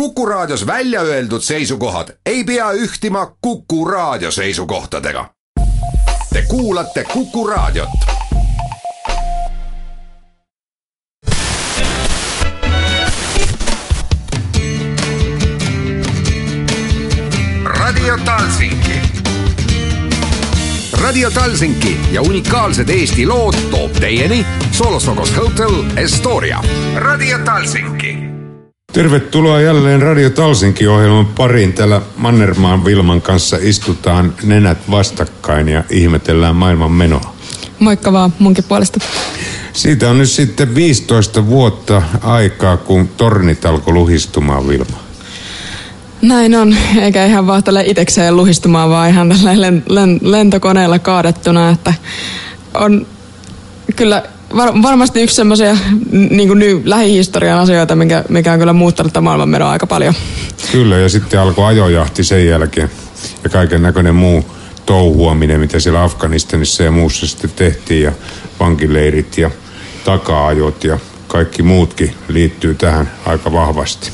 Kuku Raadios välja öeldud seisukohad ei pea ühtima Kuku Raadio seisukohtadega. Te kuulate Kuku Raadiot. Radio Talsinki. Radio Talsinki ja unikaalsed Eesti lood toob teieni Solosokos Hotel Estoria. Radio Talsinki Tervetuloa jälleen Radio Talsinki-ohjelman pariin. Täällä Mannermaan Vilman kanssa istutaan nenät vastakkain ja ihmetellään maailman menoa. Moikka vaan munkin puolesta. Siitä on nyt sitten 15 vuotta aikaa, kun tornit alkoi luhistumaan Vilma. Näin on, eikä ihan vaan tällä itekseen luhistumaan, vaan ihan tällä len- lentokoneella kaadettuna, että on kyllä var, varmasti yksi semmoisia niin kuin lähihistorian asioita, mikä, mikä on kyllä muuttanut tämän maailmanmenoa aika paljon. Kyllä, ja sitten alkoi ajojahti sen jälkeen ja kaiken näköinen muu touhuaminen, mitä siellä Afganistanissa ja muussa sitten tehtiin ja vankileirit ja taka-ajot ja kaikki muutkin liittyy tähän aika vahvasti.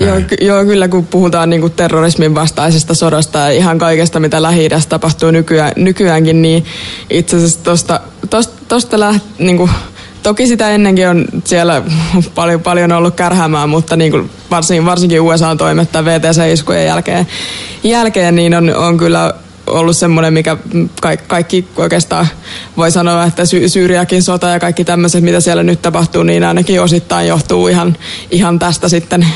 Joo, ky- joo, kyllä kun puhutaan niin kuin terrorismin vastaisesta sodasta ja ihan kaikesta, mitä lähi tapahtuu nykyään, nykyäänkin, niin itse asiassa tuosta tosta, läht, niin kuin, toki sitä ennenkin on siellä paljon, paljon ollut kärhämää, mutta niin kuin varsinkin, varsinkin USA-toimet VTC-iskujen jälkeen, jälkeen niin on, on kyllä ollut semmoinen, mikä kaikki, kaikki oikeastaan voi sanoa, että Sy- Syyriakin sota ja kaikki tämmöiset, mitä siellä nyt tapahtuu, niin ainakin osittain johtuu ihan, ihan tästä sitten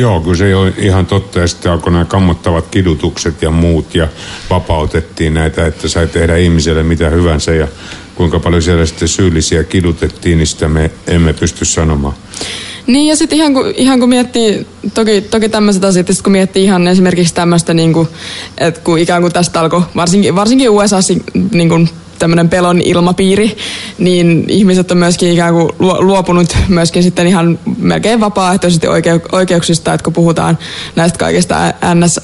Joo, kyllä se on ihan totta. Ja sitten alkoi nämä kammottavat kidutukset ja muut ja vapautettiin näitä, että sai tehdä ihmiselle mitä hyvänsä ja kuinka paljon siellä sitten syyllisiä kidutettiin, niin sitä me emme pysty sanomaan. Niin ja sitten ihan, kun, ihan kun miettii, toki, toki tämmöiset asiat, kun miettii ihan esimerkiksi tämmöistä, niin että kun ikään kuin tästä alkoi, varsinkin, varsinkin USA niin kuin tämmöinen pelon ilmapiiri, niin ihmiset on myöskin ikään kuin luopunut myöskin sitten ihan melkein vapaaehtoisesti oikeuksista, että kun puhutaan näistä kaikista NS,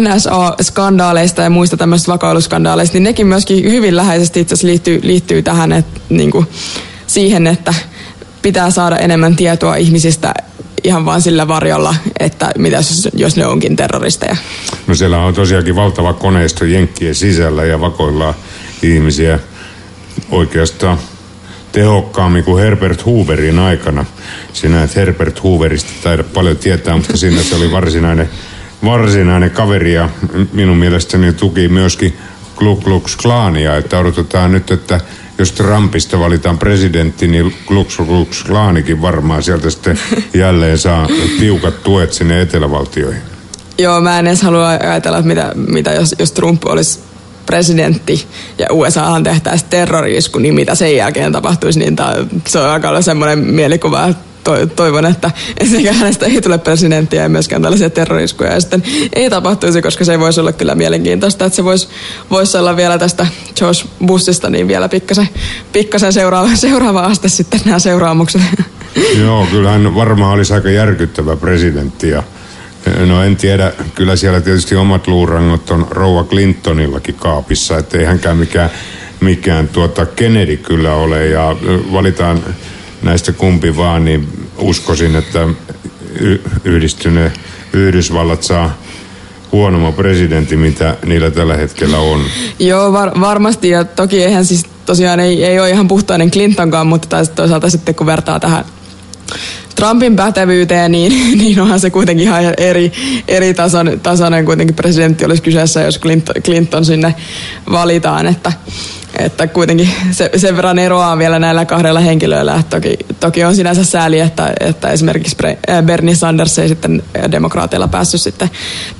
NSA-skandaaleista ja muista tämmöisistä vakoiluskandaaleista, niin nekin myöskin hyvin läheisesti itse asiassa liittyy, liittyy tähän, että niin kuin siihen, että pitää saada enemmän tietoa ihmisistä ihan vaan sillä varjolla, että mitä jos ne onkin terroristeja. No siellä on tosiaankin valtava koneisto Jenkkien sisällä ja vakoillaan ihmisiä oikeastaan tehokkaammin kuin Herbert Hooverin aikana. Sinä et Herbert Hooverista taida paljon tietää, mutta siinä se oli varsinainen, varsinainen kaveri ja minun mielestäni tuki myöskin Ku Klux Klania, että odotetaan nyt, että jos Trumpista valitaan presidentti, niin Ku Klux Klanikin varmaan sieltä sitten jälleen saa tiukat tuet sinne etelävaltioihin. Joo, mä en edes halua ajatella, mitä, mitä jos, jos Trump olisi presidentti ja USAhan tehtäisiin terrorisku, niin mitä sen jälkeen tapahtuisi, niin tää, se on aika semmoinen mielikuva, että toivon, että sekä hänestä ei tule presidenttiä ja myöskään tällaisia terroriskuja ja sitten ei tapahtuisi, koska se voisi olla kyllä mielenkiintoista, että se voisi, voisi olla vielä tästä George Bushista niin vielä pikkasen, pikkasen seuraava, seuraava aste sitten nämä seuraamukset. Joo, kyllähän varmaan olisi aika järkyttävä presidentti ja No en tiedä, kyllä siellä tietysti omat luurangot on Rouva Clintonillakin kaapissa, ettei hänkään mikään, mikään tuota Kennedy kyllä ole. Ja valitaan näistä kumpi vaan, niin uskoisin, että yhdistyne Yhdysvallat saa huonomman presidentti, mitä niillä tällä hetkellä on. Joo, var- varmasti. Ja toki eihän siis tosiaan ei, ei ole ihan puhtainen Clintonkaan, mutta toisaalta sitten kun vertaa tähän Trumpin pätevyyteen, niin, niin onhan se kuitenkin ihan eri, eri tason, tasoinen kuitenkin presidentti olisi kyseessä, jos Clinton, Clinton sinne valitaan, että että kuitenkin se, sen verran eroaa vielä näillä kahdella henkilöillä. Että toki, toki on sinänsä sääli, että, että esimerkiksi äh, Bernie Sanders ei sitten demokraateilla päässyt sitten,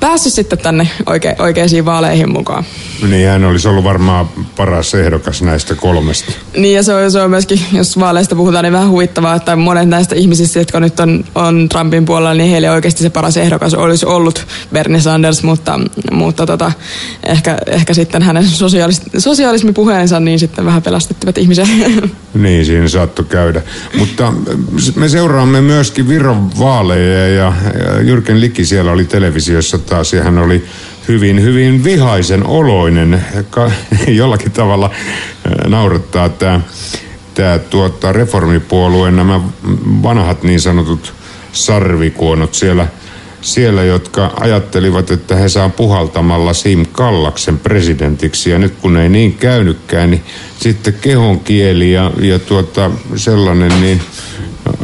päässyt sitten tänne oike, oikeisiin vaaleihin mukaan. Niin hän olisi ollut varmaan paras ehdokas näistä kolmesta. Niin ja se on, se on myöskin, jos vaaleista puhutaan, niin vähän huvittavaa, että monet näistä ihmisistä, jotka nyt on, on Trumpin puolella, niin heille oikeasti se paras ehdokas olisi ollut Bernie Sanders, mutta, mutta tota, ehkä, ehkä sitten hänen sosiaalis, sosiaalismipuheen puheensa, niin sitten vähän pelastettivat ihmisiä. Niin, siinä saattoi käydä. Mutta me seuraamme myöskin Viron vaaleja ja Jyrken Likki siellä oli televisiossa taas ja hän oli hyvin, hyvin vihaisen oloinen. Jollakin tavalla naurattaa tämä tämä tuota, reformipuolueen nämä vanhat niin sanotut sarvikuonot siellä, siellä, jotka ajattelivat, että he saa puhaltamalla Sim Kallaksen presidentiksi. Ja nyt kun ei niin käynytkään, niin sitten kehon kieli ja, ja tuota, sellainen, niin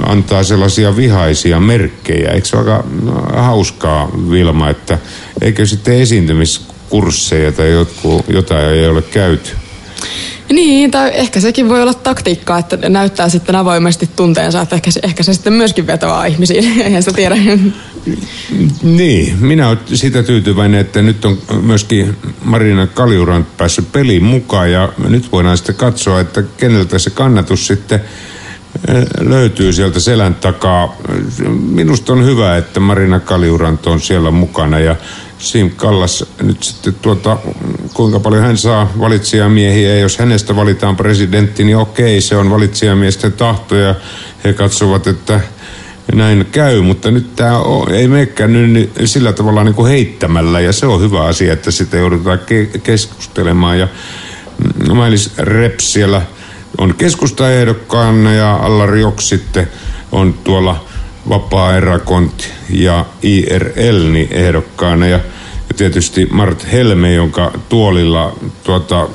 antaa sellaisia vihaisia merkkejä. Eikö se ole aika hauskaa, Vilma, että eikö sitten esiintymiskursseja tai jotkut, jotain ei ole käyty? Niin, tai ehkä sekin voi olla taktiikkaa, että näyttää sitten avoimesti tunteensa, että ehkä se, ehkä se sitten myöskin vetoaa ihmisiin, eihän sitä tiedä. Niin, minä olen sitä tyytyväinen, että nyt on myöskin Marina Kaljurant päässyt peliin mukaan ja nyt voidaan sitten katsoa, että keneltä se kannatus sitten löytyy sieltä selän takaa. Minusta on hyvä, että Marina Kaljurant on siellä mukana ja Sim Kallas nyt sitten tuota, kuinka paljon hän saa valitsijamiehiä ja jos hänestä valitaan presidentti, niin okei, se on valitsijamiesten tahto ja he katsovat, että näin käy, mutta nyt tämä ei menekään nyt sillä tavalla niin kuin heittämällä ja se on hyvä asia, että sitä joudutaan ke- keskustelemaan. Ja Mailis Reps siellä on keskustaehdokkaana ja Allari Joks sitten on tuolla vapaa ja IRL niin ehdokkaana. Ja tietysti Mart Helme, jonka tuolilla tuota,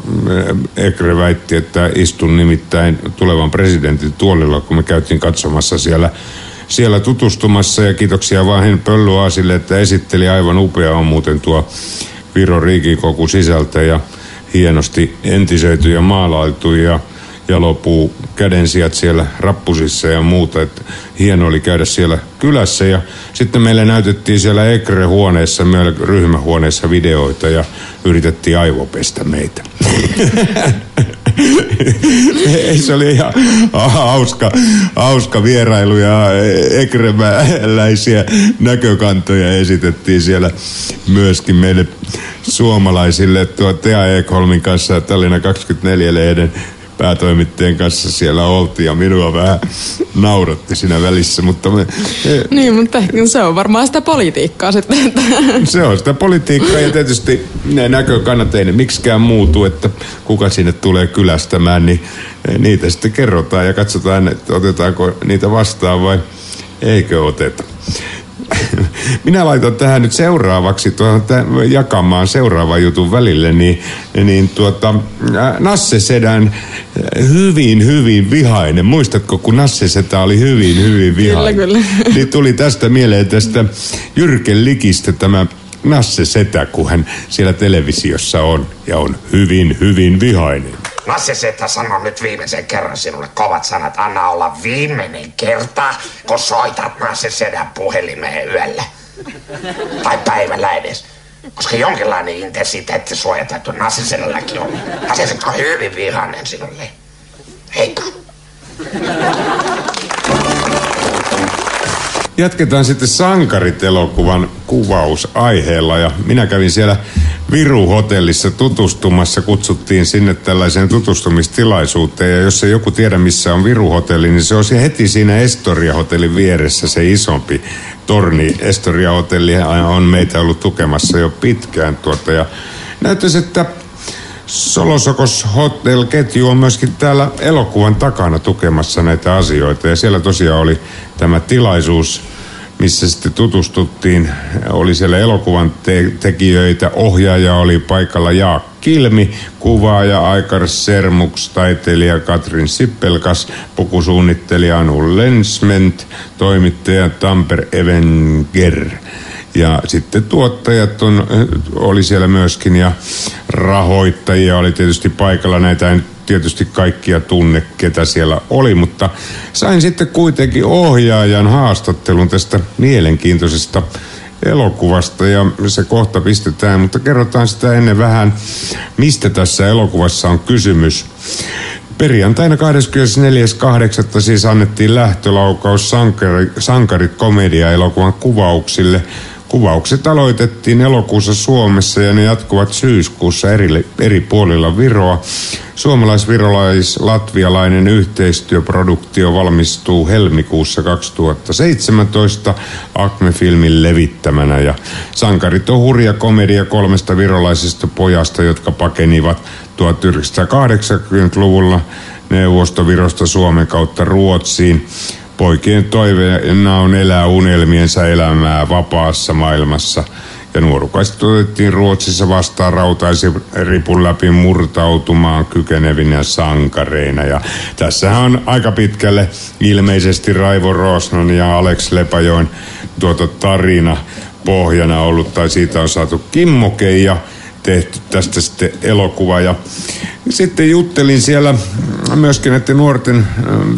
Ekre väitti, että istun nimittäin tulevan presidentin tuolilla, kun me käytiin katsomassa siellä, siellä tutustumassa. Ja kiitoksia vaan Pölluaasille, että esitteli aivan upea on muuten tuo Viro Riikikoku sisältä ja hienosti entisöity ja maalailtu ja jalopuu kädensijat siellä rappusissa ja muuta. Että hieno oli käydä siellä kylässä ja sitten meille näytettiin siellä Ekre-huoneessa, meillä ryhmähuoneessa videoita ja yritettiin aivopestä meitä. se oli ihan hauska, hauska vierailu ja ekremäläisiä näkökantoja esitettiin siellä myöskin meille suomalaisille. Tuo Tea Ekholmin kanssa Tallinna 24-lehden päätoimittajien kanssa siellä oltiin ja minua vähän nauratti siinä välissä, mutta me... Niin, mutta se on varmaan sitä politiikkaa sitten. Se on sitä politiikkaa ja tietysti ne näkökannat ei ne miksikään muutu, että kuka sinne tulee kylästämään, niin niitä sitten kerrotaan ja katsotaan, että otetaanko niitä vastaan vai eikö oteta. Minä laitan tähän nyt seuraavaksi tuohon jakamaan seuraavan jutun välille, niin, niin tuota, Nasse Sedän hyvin, hyvin vihainen. Muistatko, kun Nasse Setä oli hyvin, hyvin vihainen? Kyllä, kyllä. Niin tuli tästä mieleen tästä Jyrken Likistä tämä Nasse Setä, kun hän siellä televisiossa on ja on hyvin, hyvin vihainen. Lasse Setä sanoo nyt viimeisen kerran sinulle kovat sanat. Anna olla viimeinen kerta, kun soitat Nasse Sedän puhelimeen yöllä. Tai päivällä edes. Koska jonkinlainen intensiteetti suojatettu Nasse Sedälläkin on. Nasse Setä on hyvin vihainen sinulle. Heikka. Jatketaan sitten Sankarit-elokuvan kuvausaiheella ja minä kävin siellä Viru-hotellissa tutustumassa. Kutsuttiin sinne tällaiseen tutustumistilaisuuteen ja jos ei joku tiedä missä on Viru-hotelli, niin se on heti siinä Estoria-hotellin vieressä se isompi torni. Estoria-hotelli on meitä ollut tukemassa jo pitkään tuota ja näyttäisi, että Solosokos Hotel-ketju on myöskin täällä elokuvan takana tukemassa näitä asioita. Ja siellä tosiaan oli tämä tilaisuus, missä sitten tutustuttiin. Oli siellä elokuvan te- tekijöitä, ohjaaja oli paikalla Jaak Kilmi, kuvaaja Aikar Sermuks, taiteilija Katrin Sippelkas, pukusuunnittelija Anu Lensment, toimittaja Tamper Evenger. Ja sitten tuottajat on, oli siellä myöskin ja rahoittajia oli tietysti paikalla. Näitä en tietysti kaikkia tunne, ketä siellä oli, mutta sain sitten kuitenkin ohjaajan haastattelun tästä mielenkiintoisesta elokuvasta ja se kohta pistetään, mutta kerrotaan sitä ennen vähän, mistä tässä elokuvassa on kysymys. Perjantaina 24.8. siis annettiin lähtölaukaus sankari, sankarit komedia-elokuvan kuvauksille – Kuvaukset aloitettiin elokuussa Suomessa ja ne jatkuvat syyskuussa eri, eri puolilla Viroa. Suomalais-virolais-latvialainen yhteistyöproduktio valmistuu helmikuussa 2017 Acme-filmin levittämänä. Ja Sankarit on hurja komedia kolmesta virolaisesta pojasta, jotka pakenivat 1980-luvulla Neuvostovirosta Suomen kautta Ruotsiin. Poikien toiveena on elää unelmiensa elämää vapaassa maailmassa – ja nuorukaiset otettiin Ruotsissa vastaan rautaisen ripun läpi murtautumaan kykenevinä sankareina. Ja tässä on aika pitkälle ilmeisesti Raivo Rosnan ja Alex Lepajoin tuota tarina pohjana ollut, tai siitä on saatu kimmokeja tehty tästä sitten elokuva. Ja sitten juttelin siellä myöskin näiden nuorten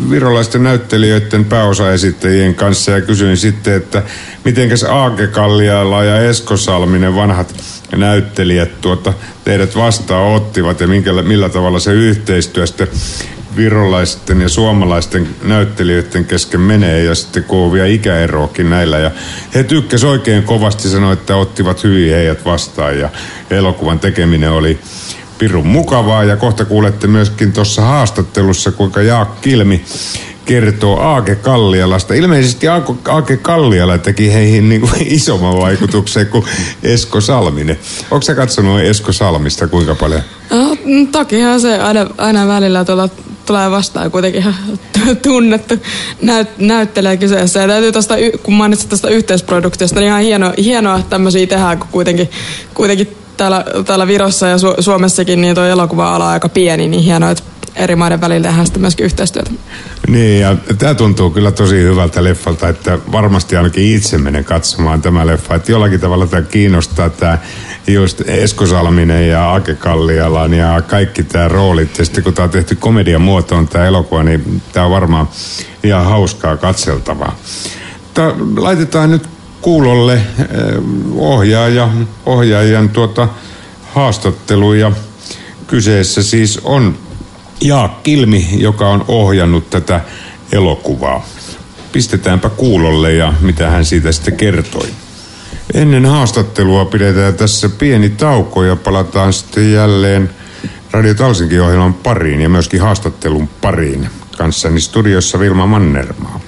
virolaisten näyttelijöiden pääosaesittäjien kanssa ja kysyin sitten, että mitenkäs Aake Kalliala ja Esko Salminen vanhat näyttelijät tuota, teidät vastaan ottivat ja minkä, millä tavalla se yhteistyö sitten virolaisten ja suomalaisten näyttelijöiden kesken menee ja sitten vielä ikäeroakin näillä. Ja he tykkäsivät oikein kovasti sanoa, että ottivat hyvin heidät vastaan ja elokuvan tekeminen oli pirun mukavaa ja kohta kuulette myöskin tuossa haastattelussa, kuinka Jaak Kilmi kertoo Aake Kallialasta. Ilmeisesti Aake Kalliala teki heihin niin kuin isomman vaikutuksen kuin Esko Salminen. Onko sä katsonut Esko Salmista kuinka paljon? No, tokihan se aina, aina välillä tuolla tulee vastaan kuitenkin ihan tunnettu näyt, näyttelee kyseessä. Ja täytyy tosta, kun mainitsit tuosta yhteisproduktiosta, niin ihan hieno, hienoa, että tämmöisiä tehdään, kun kuitenkin, kuitenkin täällä, täällä Virossa ja Su- Suomessakin niin tuo elokuva-ala on aika pieni, niin hienoa, että eri maiden välillä tehdään sitten myöskin yhteistyötä. Niin, ja tämä tuntuu kyllä tosi hyvältä leffalta, että varmasti ainakin itse menen katsomaan tämä leffa. Että jollakin tavalla tämä kiinnostaa tämä just Esko Salminen ja Ake Kallialan ja kaikki tämä roolit. Ja sitten kun tämä on tehty komedian muotoon tämä elokuva, niin tämä on varmaan ihan hauskaa katseltavaa. Tää laitetaan nyt kuulolle eh, ohjaaja, ohjaajan tuota haastattelu ja kyseessä siis on Jaak Kilmi, joka on ohjannut tätä elokuvaa. Pistetäänpä kuulolle ja mitä hän siitä sitten kertoi. Ennen haastattelua pidetään tässä pieni tauko ja palataan sitten jälleen Radio Talsinkin ohjelman pariin ja myöskin haastattelun pariin. Kanssani studiossa Vilma Mannermaa.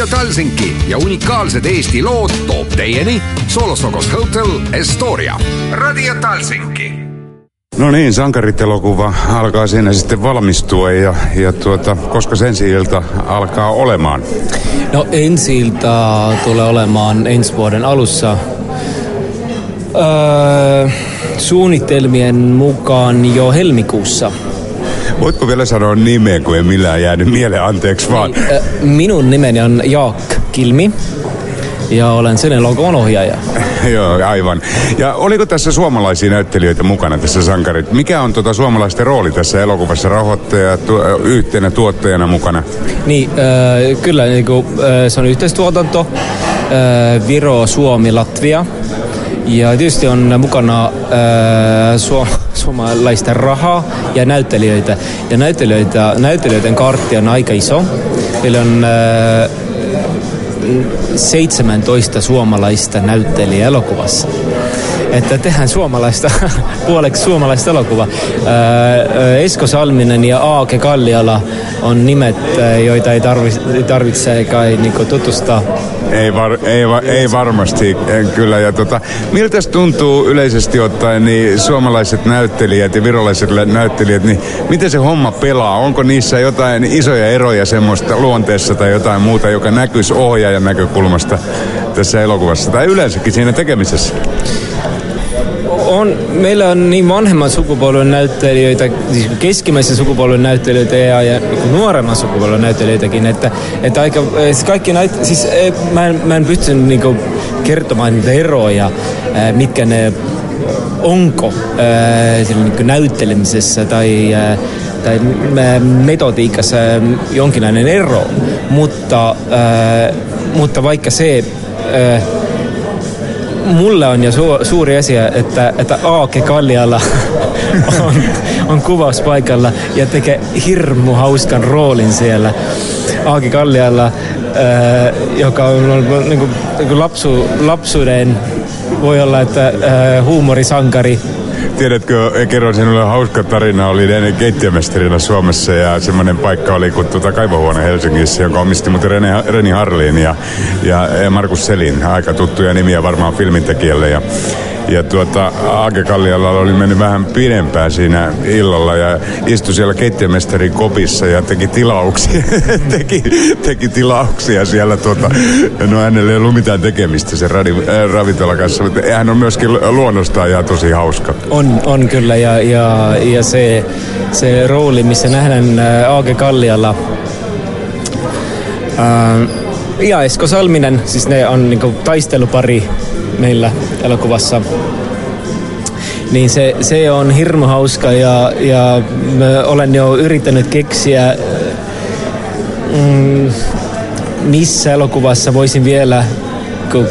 Radio Talsinki ja unikaalsed Eesti lood toob teieni Solostokos Hotel Estoria. Radio Talsinki. No niin, sankarit-elokuva alkaa siinä sitten valmistua ja, ja tuota, koska sen ilta alkaa olemaan? No ensi ilta tulee olemaan ensi vuoden alussa. Öö, suunnitelmien mukaan jo helmikuussa. Voitko vielä sanoa nimeä, kun ei millään jäänyt mieleen, anteeksi vaan. Niin, öö, minun nimeni on Jaak Kilmi ja olen sen elokuvan ohjaaja. Joo, aivan. Ja oliko tässä suomalaisia näyttelijöitä mukana tässä sankarit? Mikä on tuota suomalaisten rooli tässä elokuvassa? Rahoittaja, tu, yhtenä tuottajana mukana? Niin, äh, kyllä niin kuin, äh, se on yhteistuotanto. Äh, Viro, Suomi, Latvia. Ja tietysti on mukana äh, su- suomalaista rahaa ja näyttelijöitä. Ja näyttelijöitä, näyttelijöiden kartti on aika iso. Meillä on äh, 17 suomalaista näyttelijä elokuvassa. Että tehdään suomalaista, puoleksi suomalaista elokuva. Esko Salminen ja Aake Kalliala on nimet, joita ei tarvitse, tarvitse kai niinku tutustaa. Ei, var, ei, va, ei varmasti, kyllä. Ja tota, miltä tuntuu yleisesti ottaen niin suomalaiset näyttelijät ja virolaiset näyttelijät, niin miten se homma pelaa? Onko niissä jotain isoja eroja semmoista luonteessa tai jotain muuta, joka näkyisi ohjaajan näkökulmasta tässä elokuvassa tai yleensäkin siinä tekemisessä? On, meillä on niin vanhemman sukupolven näyttelijöitä, siis keskimmäisen sukupolven näyttelijöitä ja, ja nuoremman sukupolven näyttelijöitäkin, että, että aika, siis kaikki näyt, siis mä en, mä en pysty niin kuin, kertomaan niitä eroja, mitkä ne onko niin näyttelemisessä tai, tai metodiikassa jonkinlainen ero, mutta, mutta vaikka se mulle on jo su- suuri asia, että, että Aake Kalliala on, on kuvauspaikalla ja tekee hirmu hauskan roolin siellä. Aake Kalliala, äh, joka on ollut niin kuin, niin kuin lapsu, lapsuuden, voi olla, että äh, huumorisankari, tiedätkö, kerron sinulle hauska tarina, oli ennen keittiömestarina Suomessa ja semmoinen paikka oli kuin tuota kaivohuone Helsingissä, jonka omisti muuten Rene, Reni Harlin ja, ja Markus Selin, aika tuttuja nimiä varmaan filmintekijälle ja ja tuota, Aake Kallialla oli mennyt vähän pidempään siinä illalla ja istui siellä keittiömestarin kopissa ja teki tilauksia, teki, teki tilauksia siellä. Tuota, no hänelle ei ollut mitään tekemistä sen radi, äh, ravintola kanssa, mutta hän on myöskin luonnostaan ja tosi hauska. On, on kyllä ja, ja, ja se, se rooli, missä nähdään äh, Aake Kallialla, äh, ja Esko Salminen, siis ne on niinku taistelupari meillä elokuvassa. Niin se, se on hirmu hauska ja, ja olen jo yrittänyt keksiä, mm, missä elokuvassa voisin vielä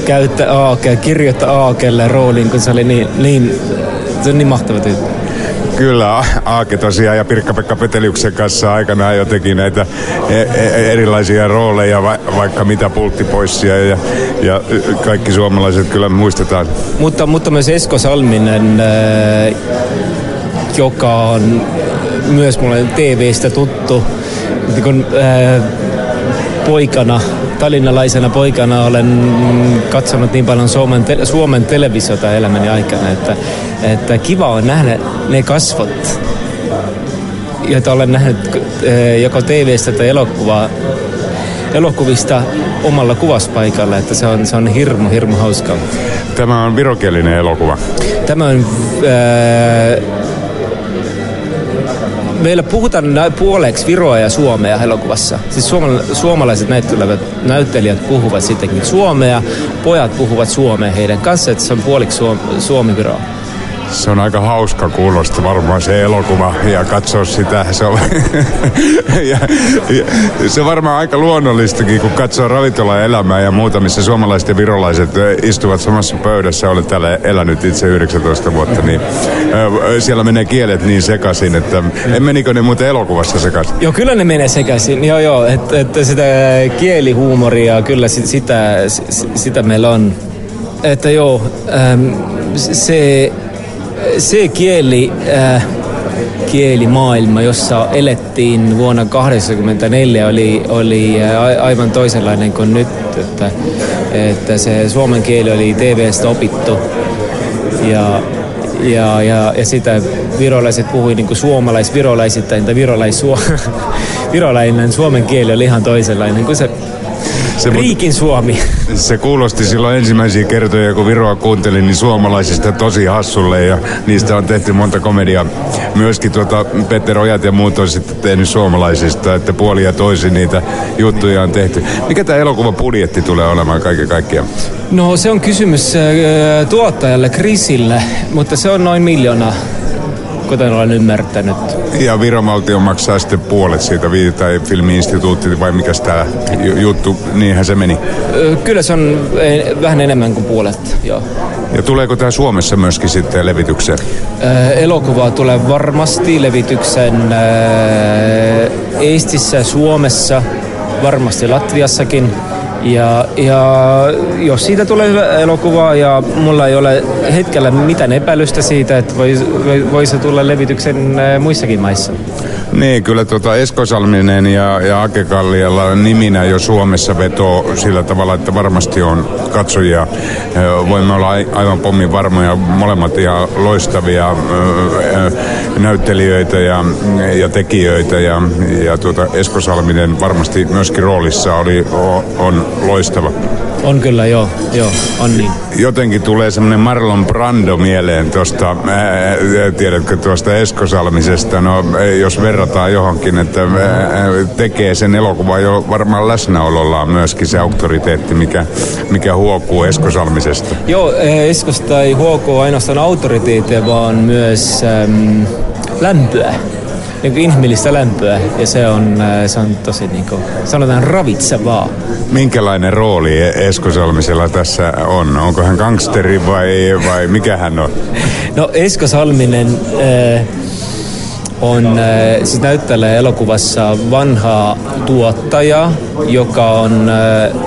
käyttää Aake, kirjoittaa Aakelle roolin, kun se oli niin, niin, se on niin mahtava tyyppi. Kyllä, Aake tosiaan ja Pirkka-Pekka Peteliuksen kanssa aikanaan jo teki näitä e, e, erilaisia rooleja, va- vaikka mitä pulttipoissia ja, ja kaikki suomalaiset kyllä muistetaan. Mutta, mutta myös Esko Salminen, joka on myös mulle TV-stä tuttu, kun poikana tallinnalaisena poikana olen katsonut niin paljon Suomen, te- Suomen televisiota elämäni aikana, että, että kiva on nähdä ne kasvot, joita olen nähnyt eh, joko TV-stä tai elokuvaa, elokuvista omalla kuvaspaikalla, että se on, se on hirmu, hirmu hauskaa. Tämä on virokielinen elokuva. Tämä on äh, meillä puhutaan puoleksi Viroa ja Suomea elokuvassa. Siis suomalaiset näyttelijät, näyttelijät puhuvat sittenkin suomea, pojat puhuvat suomea heidän kanssa, että se on puoliksi Suomi-Viroa. Se on aika hauska kuulosta varmaan se elokuva ja katsoa sitä. Se on, ja, ja, se on varmaan aika luonnollistakin, kun katsoo ravintola-elämää ja muuta, missä suomalaiset ja virolaiset istuvat samassa pöydässä. Olen täällä elänyt itse 19 vuotta, niin siellä menee kielet niin sekaisin, että en menikö ne muuten elokuvassa sekaisin? Joo, kyllä ne menee sekaisin. Joo, joo, että, että sitä kielihuumoria, kyllä sitä, sitä meillä on. Että joo, se se kieli, äh, kielimaailma, jossa elettiin vuonna 1984, oli, oli äh, aivan toisenlainen kuin nyt. Että, että se suomen kieli oli TVstä opittu ja, ja, ja, ja sitä virolaiset puhui niin kuin suomalais-virolaisittain tai virolais virolainen suomen kieli oli ihan toisenlainen kuin se se, Riikin Suomi. Se kuulosti silloin ensimmäisiä kertoja, kun Viroa kuuntelin, niin suomalaisista tosi hassulle ja niistä on tehty monta komediaa. Myöskin tuota Petter Ojat ja muut on sitten tehnyt suomalaisista, että puoli ja toisin niitä juttuja on tehty. Mikä tämä elokuvan budjetti tulee olemaan kaiken kaikkiaan? No se on kysymys äh, tuottajalle Krisille, mutta se on noin miljoona kuten olen ymmärtänyt. Ja Viron valtio maksaa sitten puolet siitä, tai filmiinstituutti vai mikä tämä juttu, niinhän se meni? Kyllä se on vähän enemmän kuin puolet, joo. Ja tuleeko tämä Suomessa myöskin sitten levitykseen? Elokuva tulee varmasti levitykseen Eestissä, Suomessa, varmasti Latviassakin. Ja, ja jos siitä tulee hyvä elokuva ja mulla ei ole hetkellä mitään epäilystä siitä, että voisi voi se tulla levityksen muissakin maissa. Niin, kyllä tuota Esko Salminen ja, ja Ake Kallialla niminä jo Suomessa vetoo sillä tavalla, että varmasti on katsojia. Voimme olla aivan pommin varmoja, molemmat ja loistavia näyttelijöitä ja, ja tekijöitä. Ja, ja tuota Esko Salminen varmasti myöskin roolissa oli, on loistava. On kyllä, joo, joo, on niin. Jotenkin tulee semmoinen Marlon Brando mieleen tuosta, tiedätkö, tuosta Eskosalmisesta. No, jos verrataan johonkin, että tekee sen elokuvan jo varmaan läsnäolollaan myöskin se auktoriteetti, mikä, mikä huokuu Eskosalmisesta. Joo, Eskosta ei huokuu ainoastaan autoriteettia, vaan myös äm, lämpöä niin kuin inhimillistä lämpöä ja se on, äh, se on tosi niin kuin, sanotaan ravitsevaa. Minkälainen rooli Esko Salmisella tässä on? Onko hän gangsteri vai, vai mikä hän on? No Esko Salminen äh, on, äh, siis näyttelee elokuvassa vanhaa tuottaja, joka on äh,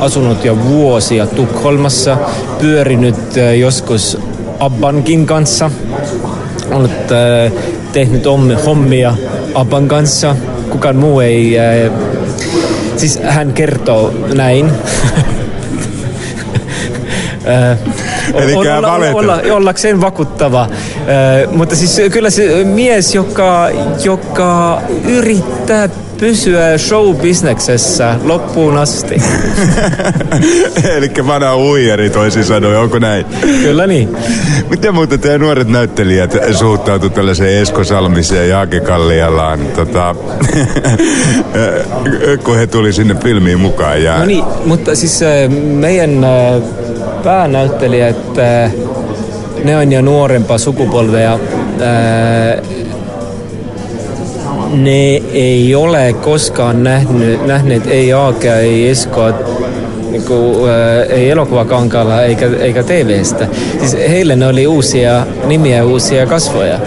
asunut jo vuosia Tukholmassa, pyörinyt äh, joskus Abbankin kanssa ollut äh, tehnyt hommia Aban kanssa. Kukaan muu ei... Äh, siis hän kertoo näin. Eli olla, olla, olla, ollakseen vakuuttava. mutta siis kyllä se mies, joka, joka yrittää pysyä show-bisneksessä loppuun asti. Eli vanha uijari toisin sanoen, onko näin? Kyllä niin. Miten muuten teidän nuoret näyttelijät suhtautuivat tällaiseen Esko Salmiseen ja Ake Kallialaan, tota, kun he tuli sinne filmiin mukaan? Ja... No niin, mutta siis meidän päänäyttelijät, ne on jo nuorempaa sukupolvea ne ei ole koskaan nähnyt, nähneet ei Aakea, ei Eskoa, niin kuin, äh, ei elokuvakankaalla eikä, eikä TV-stä. Siis heille ne oli uusia nimiä, uusia kasvoja.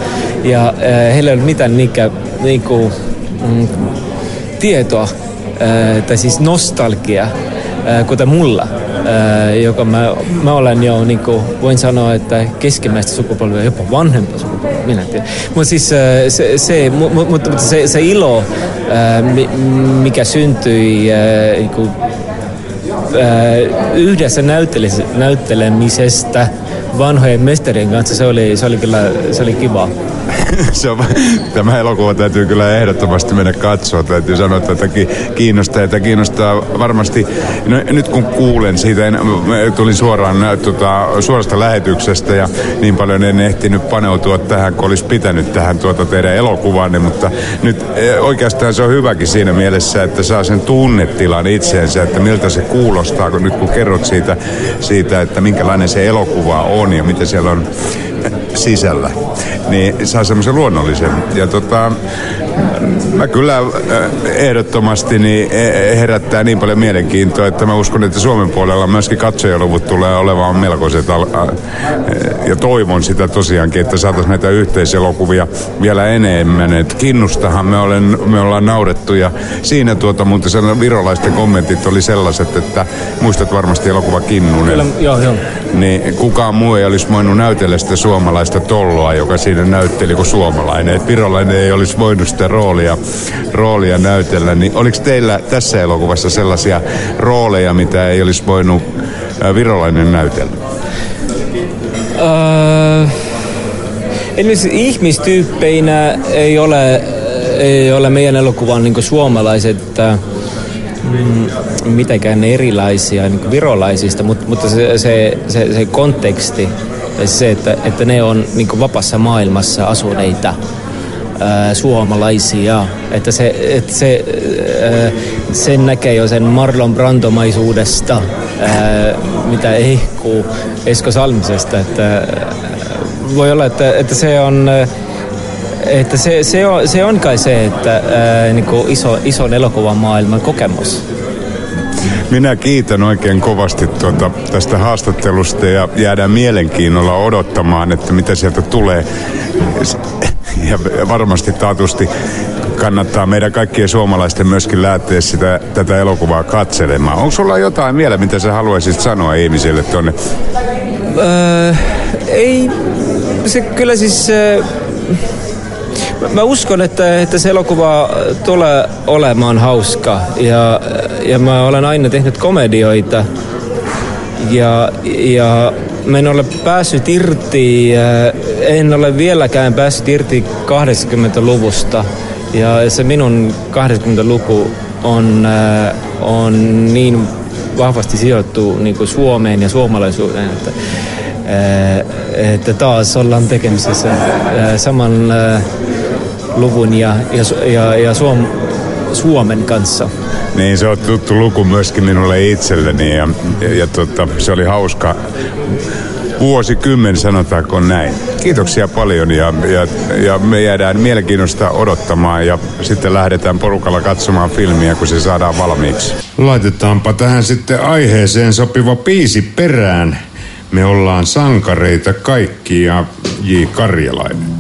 Ja äh, heillä ei ollut mitään niikä, niin kuin, mm, tietoa, äh, tai siis nostalgia, äh, kuten mulla joka mä, mä olen jo, niin kuin, voin sanoa, että keskimmäistä sukupolvia, jopa vanhempa sukupolvia, minä tiedän. Mutta siis se, se, mutta se, se ilo, mikä syntyi niin kuin, yhdessä näyttelemisestä vanhojen mestarien kanssa, se oli, se oli kyllä se oli kiva. se on, tämä elokuva täytyy kyllä ehdottomasti mennä katsoa. Täytyy sanoa, että tätä kiinnostaa. Että kiinnostaa varmasti, no, nyt kun kuulen siitä, en, tulin suoraan tota, suorasta lähetyksestä ja niin paljon en ehtinyt paneutua tähän, kun olisi pitänyt tähän tuota teidän elokuvaanne, mutta nyt e, oikeastaan se on hyväkin siinä mielessä, että saa sen tunnetilan itseensä, että miltä se kuulostaa, kun nyt kun kerrot siitä, siitä että minkälainen se elokuva on ja mitä siellä on sisällä, niin saa semmoisen luonnollisen. Ja tota, mä kyllä äh, ehdottomasti niin e, herättää niin paljon mielenkiintoa, että mä uskon, että Suomen puolella myöskin katsojaluvut tulee olemaan melkoiset. Ja toivon sitä tosiaankin, että saataisiin näitä yhteiselokuvia vielä enemmän. Et kinnustahan me, olen, me ollaan naurettu ja siinä tuota muuten virolaisten kommentit oli sellaiset, että muistat varmasti elokuva Kinnunen. Kyllä, joo, joo. Niin kukaan muu ei olisi voinut näytellä sitä suomalaista tolloa, joka siinä näytteli kuin suomalainen. Et virolainen ei olisi voinut sitä roolia, roolia näytellä. Niin oliko teillä tässä elokuvassa sellaisia rooleja, mitä ei olisi voinut virolainen näytellä? Uh, ihmistyyppeinä ei ole, ei ole meidän elokuvan niin suomalaiset mm, mitenkään erilaisia niin virolaisista, mutta, mutta se, se, se, se konteksti, se, että, että ne on niin vapaassa maailmassa asuneita suomalaisia. Että se, että se, ää, sen näkee jo sen Marlon Brandomaisuudesta, ää, mitä ehkuu Esko Salmisesta. Että, voi olla, että, että se on... Että se, se, on, se on kai se, että ää, niin iso, ison elokuvan maailman kokemus. Minä kiitän oikein kovasti tuota, tästä haastattelusta ja jäädään mielenkiinnolla odottamaan, että mitä sieltä tulee ja varmasti taatusti kannattaa meidän kaikkien suomalaisten myöskin lähteä sitä, tätä elokuvaa katselemaan. Onko sulla jotain vielä, mitä sä haluaisit sanoa ihmisille tuonne? Öö, ei, se kyllä siis... Öö, mä uskon, että, että se elokuva tulee olemaan hauska ja, ja mä olen aina tehnyt komedioita ja, ja mä en ole päässyt irti, en ole vieläkään päässyt irti 80-luvusta. Ja se minun 80-luku on, on niin vahvasti sijoittu niin kuin Suomeen ja suomalaisuuteen, että, että taas ollaan tekemisissä saman luvun ja, ja, ja, ja Suom, Suomen kanssa. Niin, se on tuttu luku myöskin minulle itselleni ja, ja, ja tota, se oli hauska vuosikymmen, sanotaanko näin. Kiitoksia paljon ja, ja, ja me jäädään mielenkiinnosta odottamaan ja sitten lähdetään porukalla katsomaan filmiä, kun se saadaan valmiiksi. Laitetaanpa tähän sitten aiheeseen sopiva piisi perään. Me ollaan sankareita kaikki ja J. Karjalainen.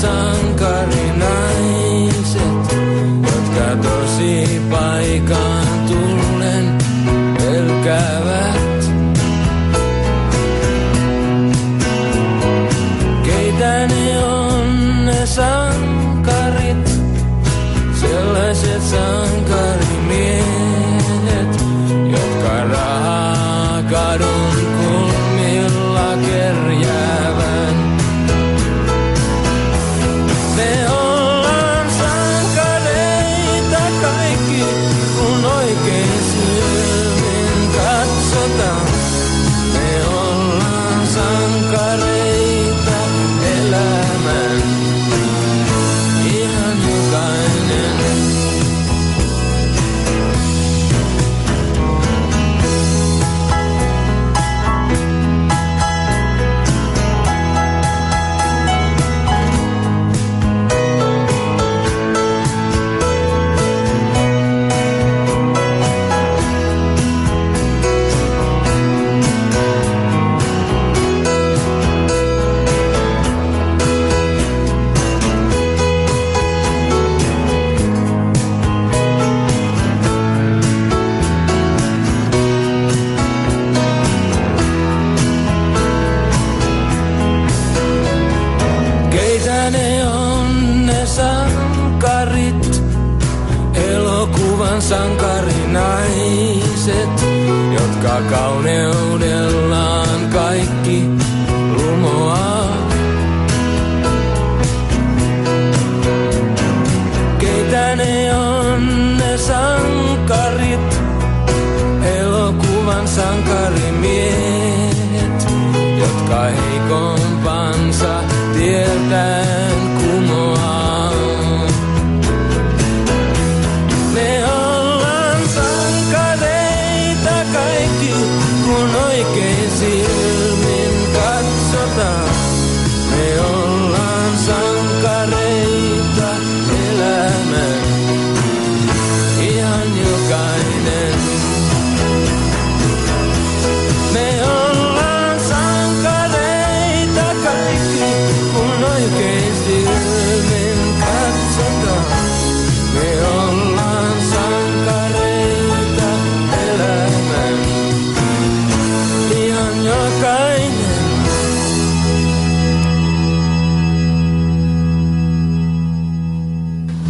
Sankarinaiset, jotka tosi paikaan jotka kauneudellaan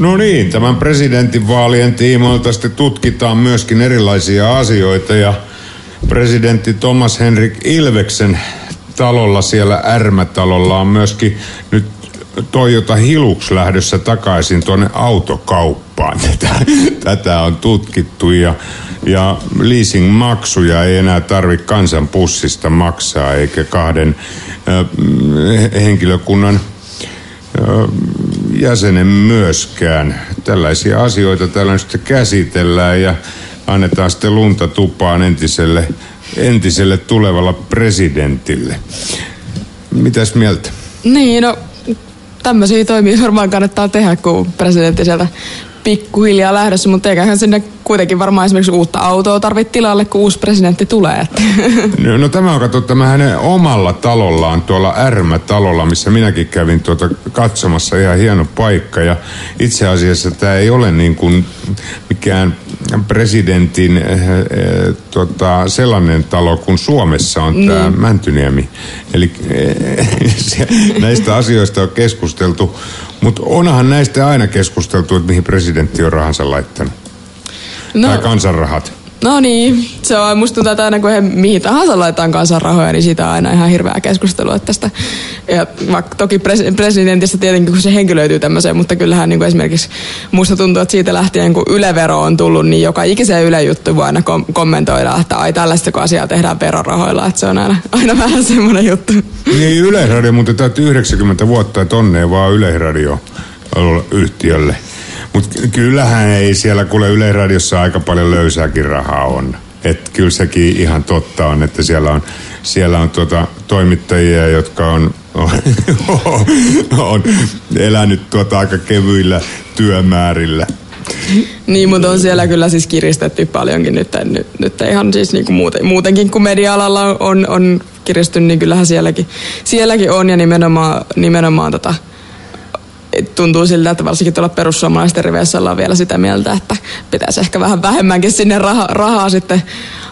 No niin, tämän presidentinvaalien tiimoilta sitten tutkitaan myöskin erilaisia asioita ja presidentti Thomas Henrik Ilveksen talolla siellä Ärmätalolla on myöskin nyt Toyota Hilux lähdössä takaisin tuonne autokauppaan. Tätä, tätä on tutkittu ja, ja leasingmaksuja ei enää tarvitse kansan pussista maksaa eikä kahden ö, henkilökunnan ö, jäsenen myöskään. Tällaisia asioita täällä nyt sitten käsitellään ja annetaan sitten lunta tupaan entiselle, entiselle tulevalla presidentille. Mitäs mieltä? Niin, no tämmöisiä toimia varmaan kannattaa tehdä, kun presidentti sieltä pikkuhiljaa lähdössä, mutta eiköhän sinne kuitenkin varmaan esimerkiksi uutta autoa tarvitse tilalle, kun uusi presidentti tulee. No, no tämä on kato tämä hänen omalla talollaan, tuolla Ärmä-talolla, missä minäkin kävin tuota katsomassa ihan hieno paikka. Ja itse asiassa tämä ei ole niin kuin mikään presidentin äh, äh, tota, sellainen talo kuin Suomessa on tämä Niin. Mäntyniemi. Eli äh, se- näistä asioista on keskusteltu, mutta onhan näistä aina keskusteltu, että mihin presidentti on rahansa laittanut. No, Tai kansanrahat. No niin, se on musta tuntuu, että aina kun he mihin tahansa laitetaan kansanrahoja, niin siitä on aina ihan hirveää keskustelua tästä. Ja vaikka toki pres- presidentistä tietenkin, kun se henkilöityy tämmöiseen, mutta kyllähän niin kuin esimerkiksi musta tuntuu, että siitä lähtien kun Yle-vero on tullut, niin joka ikiseen Yle-juttu voi aina kom- kommentoida, että ai tällaista kun asiaa tehdään verorahoilla, että se on aina, aina vähän semmoinen juttu. Niin Yleisradio muuten täytyy 90 vuotta, että onnea vaan Yleisradio yhtiölle. Mutta kyllähän ei siellä kuule Yleisradiossa aika paljon löysääkin rahaa on. Et kyllä sekin ihan totta on, että siellä on, siellä on tuota toimittajia, jotka on, on, on elänyt tuota aika kevyillä työmäärillä. Niin, mutta on siellä kyllä siis kiristetty paljonkin nyt, nyt, nyt ihan siis niinku muuten, muutenkin kuin media-alalla on, on kiristy, niin kyllähän sielläkin, sielläkin on ja nimenomaan, nimenomaan tota, tuntuu siltä, että varsinkin tuolla perussuomalaisten riveissä ollaan vielä sitä mieltä, että pitäisi ehkä vähän vähemmänkin sinne raha, rahaa sitten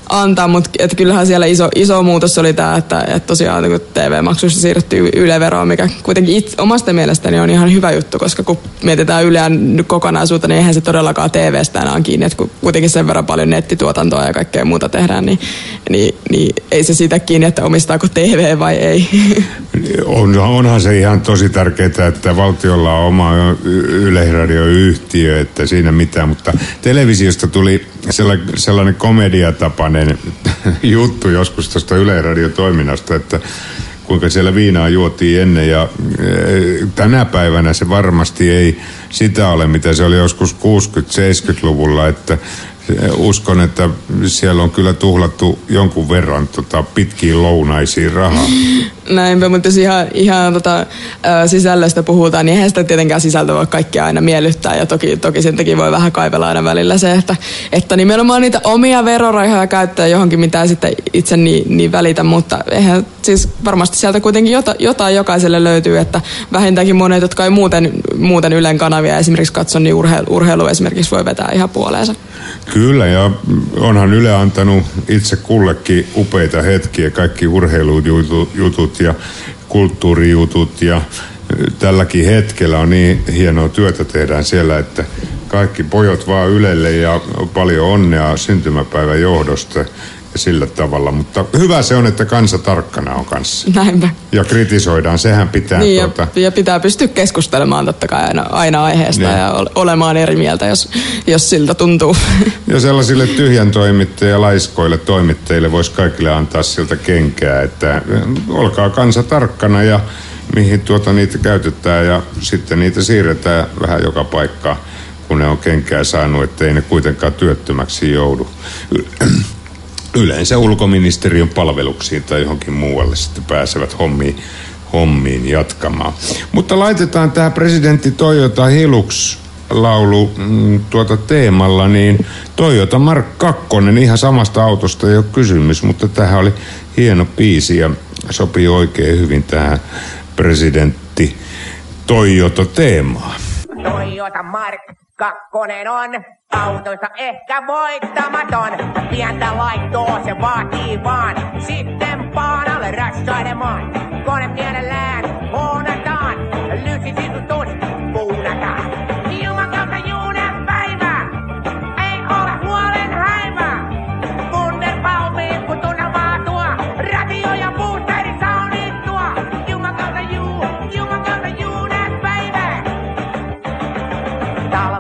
antaa, mutta kyllähän siellä iso, iso muutos oli tämä, että, että tosiaan kun TV-maksuista siirrettyy Yle-veroon, mikä kuitenkin itse, omasta mielestäni on ihan hyvä juttu, koska kun mietitään Yleä nyt kokonaisuutta, niin eihän se todellakaan TV-stä enää kiinni, että kun kuitenkin sen verran paljon nettituotantoa ja kaikkea muuta tehdään, niin, niin, niin ei se siitä kiinni, että omistaako TV vai ei. On, onhan se ihan tosi tärkeää, että valtiolla on oma yleisradioyhtiö, että siinä mitään, mutta televisiosta tuli sellainen, komediatapainen juttu joskus tuosta yleisradiotoiminnasta, että kuinka siellä viinaa juotiin ennen ja eh, tänä päivänä se varmasti ei sitä ole, mitä se oli joskus 60-70-luvulla, että eh, uskon, että siellä on kyllä tuhlattu jonkun verran tota, pitkiin lounaisiin rahaa. Näinpä, mutta jos ihan, ihan tota, sisällöstä puhutaan, niin eihän sitä tietenkään sisältö voi kaikkia aina miellyttää. Ja toki, toki sen takia voi vähän kaivella aina välillä se, että, että nimenomaan niitä omia verorahoja käyttää johonkin, mitä sitten itse niin, niin välitä. Mutta eihän siis varmasti sieltä kuitenkin jota, jotain jokaiselle löytyy, että vähintäänkin monet, jotka ei muuten, muuten Ylen kanavia esimerkiksi katso, niin urheilu, urheilu esimerkiksi voi vetää ihan puoleensa. Kyllä, ja onhan Yle antanut itse kullekin upeita hetkiä, kaikki urheilujutut ja kulttuurijutut ja tälläkin hetkellä on niin hienoa työtä tehdään siellä, että kaikki pojot vaan Ylelle ja paljon onnea syntymäpäivän johdosta sillä tavalla. Mutta hyvä se on, että kansa tarkkana on kanssa. Näinpä. Ja kritisoidaan, sehän pitää Niin, ja, tuota... ja pitää pystyä keskustelemaan totta kai aina, aina aiheesta Niin. ja ole- olemaan eri mieltä, jos, jos siltä tuntuu. Ja sellaisille tyhjän toimittajille, laiskoille toimittajille voisi kaikille antaa sieltä kenkää, että eh, olkaa kansa tarkkana ja mihin tuota niitä käytetään ja sitten niitä siirretään vähän joka paikkaan, kun ne on kenkää saanut, ettei ne kuitenkaan työttömäksi joudu. Yleensä ulkoministeriön palveluksiin tai johonkin muualle sitten pääsevät hommiin, hommiin jatkamaan. Mutta laitetaan tämä presidentti Toyota Hilux laulu mm, tuota teemalla, niin Toyota Mark 2, ihan samasta autosta ei ole kysymys, mutta tähän oli hieno biisi ja sopii oikein hyvin tähän presidentti Toyota teemaan. Toyota Mark kakkonen on autoista ehkä voittamaton. Pientä laittoa se vaatii vaan. Sitten paanalle rassailemaan. Kone mielellään huunataan. Lysi sisutus puunataan. Ilman kautta juunen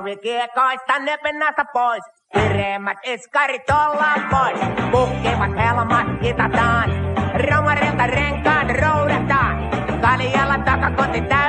Talvikiekoista nepennästä pois. Kireemmät iskarit ollaan pois. Pukkivat helmat kitataan. Romarilta renkaat roudataan. Kaljalla takakoti täytetään.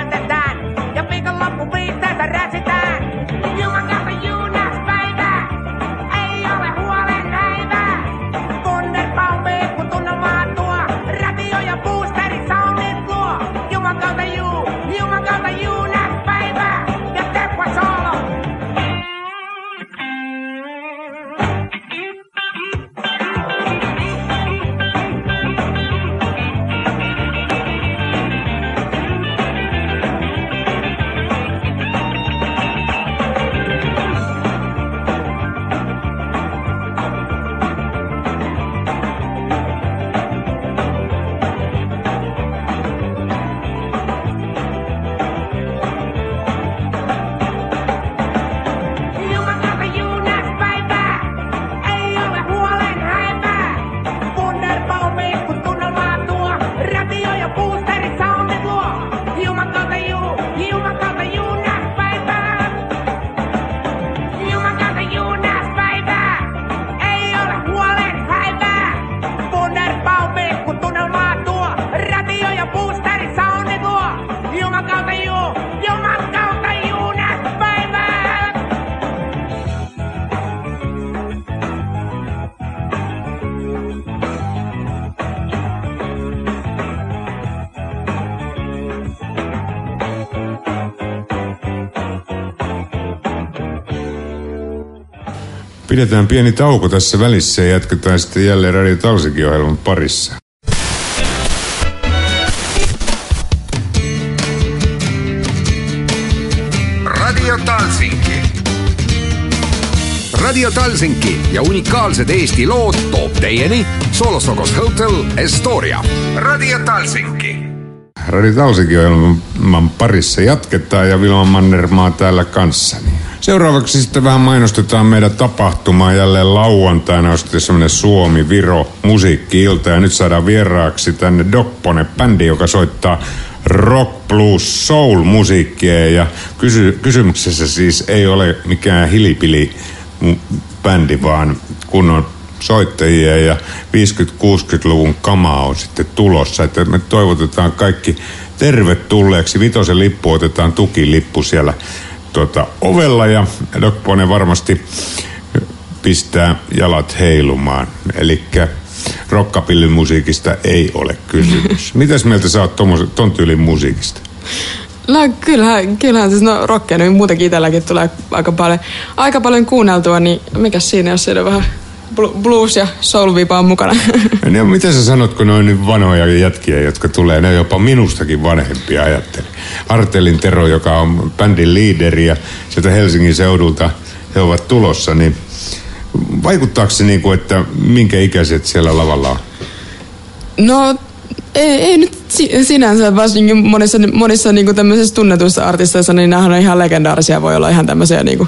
Pidetään pieni tauko tässä välissä ja jatketaan sitten jälleen Radio Talsikin ohjelman parissa. Radio Talsinki. Radio Talsinki ja unikaalsed Eesti lood toob teieni Solosokos Hotel Estoria. Radio Talsinki. Radio Talsikin ohjelman parissa jatketaan ja Vilma Mannermaa täällä kanssani. Seuraavaksi sitten vähän mainostetaan meidän tapahtumaa jälleen lauantaina. On sitten semmoinen Suomi-Viro musiikki-ilta ja nyt saadaan vieraaksi tänne Doppone bändi, joka soittaa rock, blues, soul musiikkia ja kysy- kysymyksessä siis ei ole mikään hilipili bändi, vaan kunnon soittajia ja 50-60-luvun kamaa on sitten tulossa. Että me toivotetaan kaikki tervetulleeksi. Vitosen lippu otetaan tukilippu siellä tuota, ovella ja Dokpone varmasti pistää jalat heilumaan. Eli rockapillimusiikista ei ole kysymys. Mitäs mieltä sä oot tommosen- ton tyylin musiikista? No kyllähän, kyllähän siis no rockia niin muutenkin itselläkin tulee aika paljon, aika paljon kuunneltua, niin mikä siinä, jos siinä on vähän blues ja soul on mukana. Ja mitä sä sanot, kun ne on niin vanhoja jätkiä, jotka tulee, ne on jopa minustakin vanhempia, ajattelin. Artelin Tero, joka on bändin liideri ja sieltä Helsingin seudulta he ovat tulossa, niin vaikuttaako se niin kuin, että minkä ikäiset siellä lavalla on? No ei, ei nyt si- sinänsä, varsinkin monissa, monissa niinku tämmöisissä tunnetuissa artisteissa, niin nämä on ihan legendaarisia, voi olla ihan tämmöisiä niinku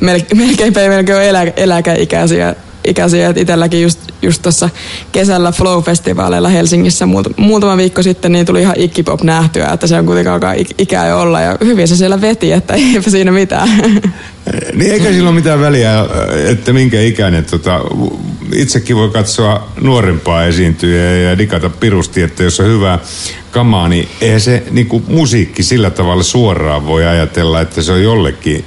mel- melkein, melkein elä, eläkeikäisiä. Ikäisiä, että itselläkin just, just tuossa kesällä Flow-festivaaleilla Helsingissä muut, muutama viikko sitten niin tuli ihan ikkipop nähtyä, että se on kuitenkin alkaa ik- ikää jo olla ja hyvin se siellä veti, että eipä siinä mitään. Niin eikä sillä ole mitään väliä, että minkä ikäinen. Tota, itsekin voi katsoa nuorempaa esiintyjää ja digata pirusti, että jos on hyvää kamaa, niin eihän se niin kuin musiikki sillä tavalla suoraan voi ajatella, että se on jollekin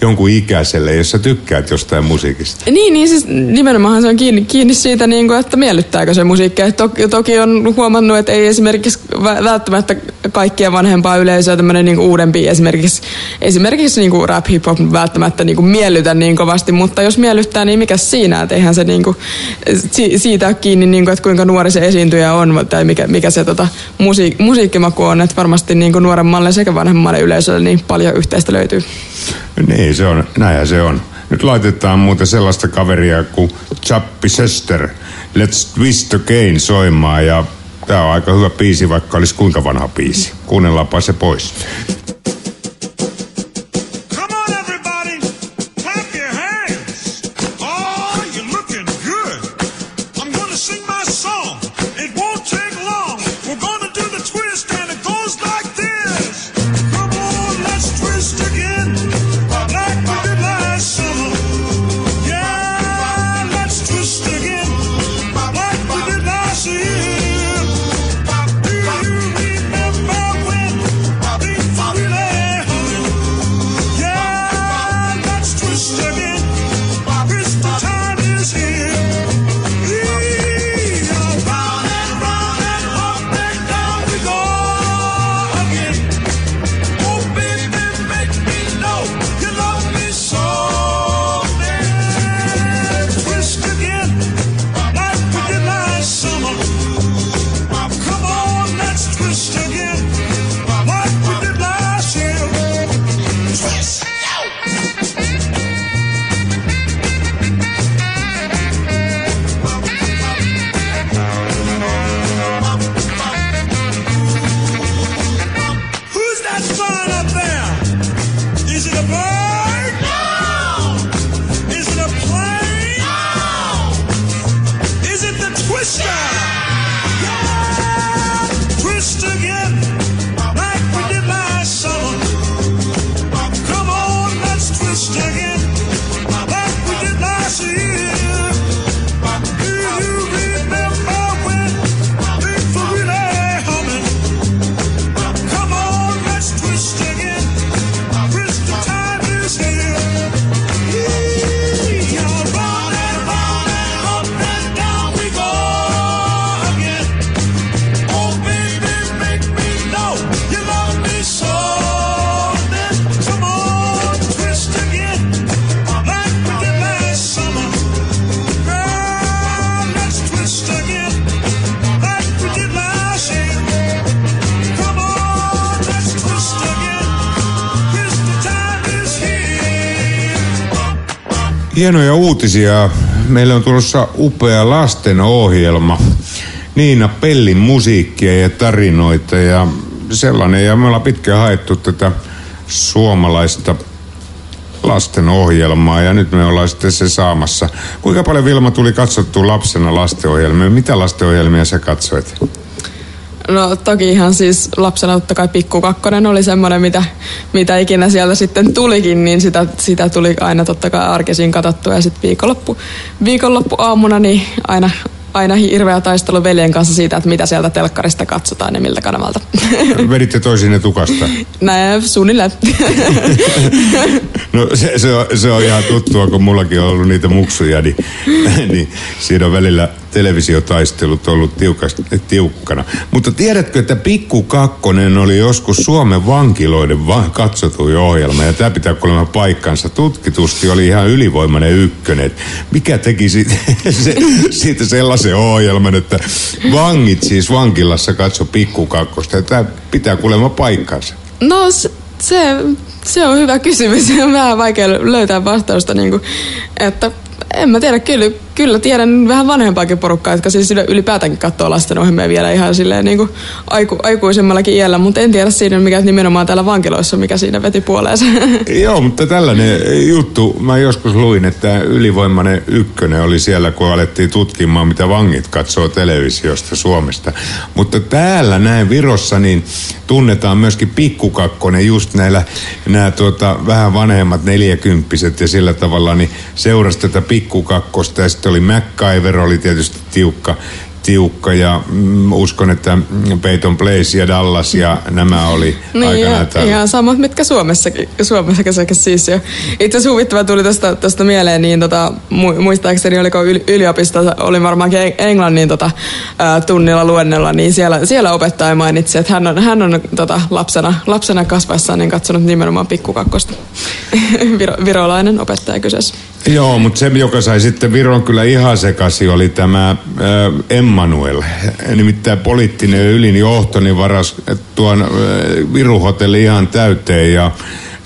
jonkun ikäiselle, jos sä tykkäät jostain musiikista. Niin, niin siis nimenomaan se on kiinni, kiinni siitä, niin kuin, että miellyttääkö se musiikki. Toki, toki on huomannut, että ei esimerkiksi vä- välttämättä kaikkien vanhempaa yleisöä tämmöinen niin uudempi esimerkiksi, esimerkiksi niin kuin rap hip hop välttämättä niin kuin miellytä niin kovasti, mutta jos miellyttää, niin mikä siinä, että eihän se niin kuin, si, siitä kiinni, niin kuin, että kuinka nuori se esiintyjä on tai mikä, mikä se tota, musiik, musiikkimaku on, että varmasti niin kuin nuoremmalle sekä vanhemmalle yleisölle niin paljon yhteistä löytyy. Niin, se on, näinhän se on. Nyt laitetaan muuten sellaista kaveria kuin Chappi Sester, Let's Twist Again soimaan ja tää on aika hyvä biisi, vaikka olisi kuinka vanha biisi. Kuunnellaanpa se pois. Hienoja uutisia. Meillä on tulossa upea lastenohjelma. Niina Pellin musiikkia ja tarinoita ja sellainen. Ja me ollaan pitkään haettu tätä suomalaista lastenohjelmaa ja nyt me ollaan sitten se saamassa. Kuinka paljon Vilma tuli katsottua lapsena lastenohjelmia? Mitä lastenohjelmia sä katsoit? No toki ihan siis lapsena totta kai Pikku Kakkonen oli semmoinen, mitä, mitä ikinä sieltä sitten tulikin, niin sitä, sitä tuli aina totta kai arkisin katsottua. Ja sitten viikonloppu, viikonloppu aamuna niin aina, aina hirveä taistelu veljen kanssa siitä, että mitä sieltä telkkarista katsotaan ja miltä kanavalta. Veditte toisinne tukasta. Näin suunnilleen. No se, se, on, se on ihan tuttua, kun mullakin on ollut niitä muksuja, niin, niin siinä on välillä televisiotaistelut ollut tiukas, tiukkana. Mutta tiedätkö, että Pikku Kakkonen oli joskus Suomen vankiloiden va- katsotuin ohjelma, ja tämä pitää kuulemma paikkansa. Tutkitusti oli ihan ylivoimainen ykkönen. Mikä teki siitä, se, siitä sellaisen ohjelman, että vangit siis vankilassa katso Pikku Kakkosta, ja tämä pitää kuulemma paikkansa. No se, se, se on hyvä kysymys. Se vähän vaikea löytää vastausta. Niin kuin, että en mä tiedä, kyllä, kyllä tiedän vähän vanhempaakin porukkaa, jotka siis ylipäätäänkin katsoo lastenohjelmia vielä ihan silleen niin kuin aiku, aikuisemmallakin iällä, mutta en tiedä siinä, mikä nimenomaan täällä vankiloissa, mikä siinä veti puoleensa. Joo, mutta tällainen juttu, mä joskus luin, että ylivoimainen ykkönen oli siellä, kun alettiin tutkimaan, mitä vangit katsoo televisiosta Suomesta. Mutta täällä näin Virossa, niin tunnetaan myöskin pikkukakkonen, just näillä nämä tuota, vähän vanhemmat neljäkymppiset ja sillä tavalla, niin seurasi tätä pikkukakkosta ja sitten oli MacGyver, oli tietysti tiukka tiukka ja mm, uskon, että mm, Peyton Place ja Dallas ja nämä oli Niin, aikanaan ja, ihan samat, mitkä Suomessakin, Suomessakin siis jo. Itse asiassa huvittava tuli tästä, tästä mieleen, niin tota, mu- muistaakseni oliko yli, yliopistossa, oli varmaankin Eng- englannin tota, tunnilla luennella, niin siellä, siellä opettaja mainitsi, että hän on, hän on tota, lapsena, lapsena kasvaessaan niin katsonut nimenomaan pikkukakkosta. Viro, virolainen opettaja kyseessä. Joo, mutta se, joka sai sitten Viron kyllä ihan sekasi, oli tämä Emmanuel. Nimittäin poliittinen ylin johto niin varas tuon äh, Viruhotelli ihan täyteen ja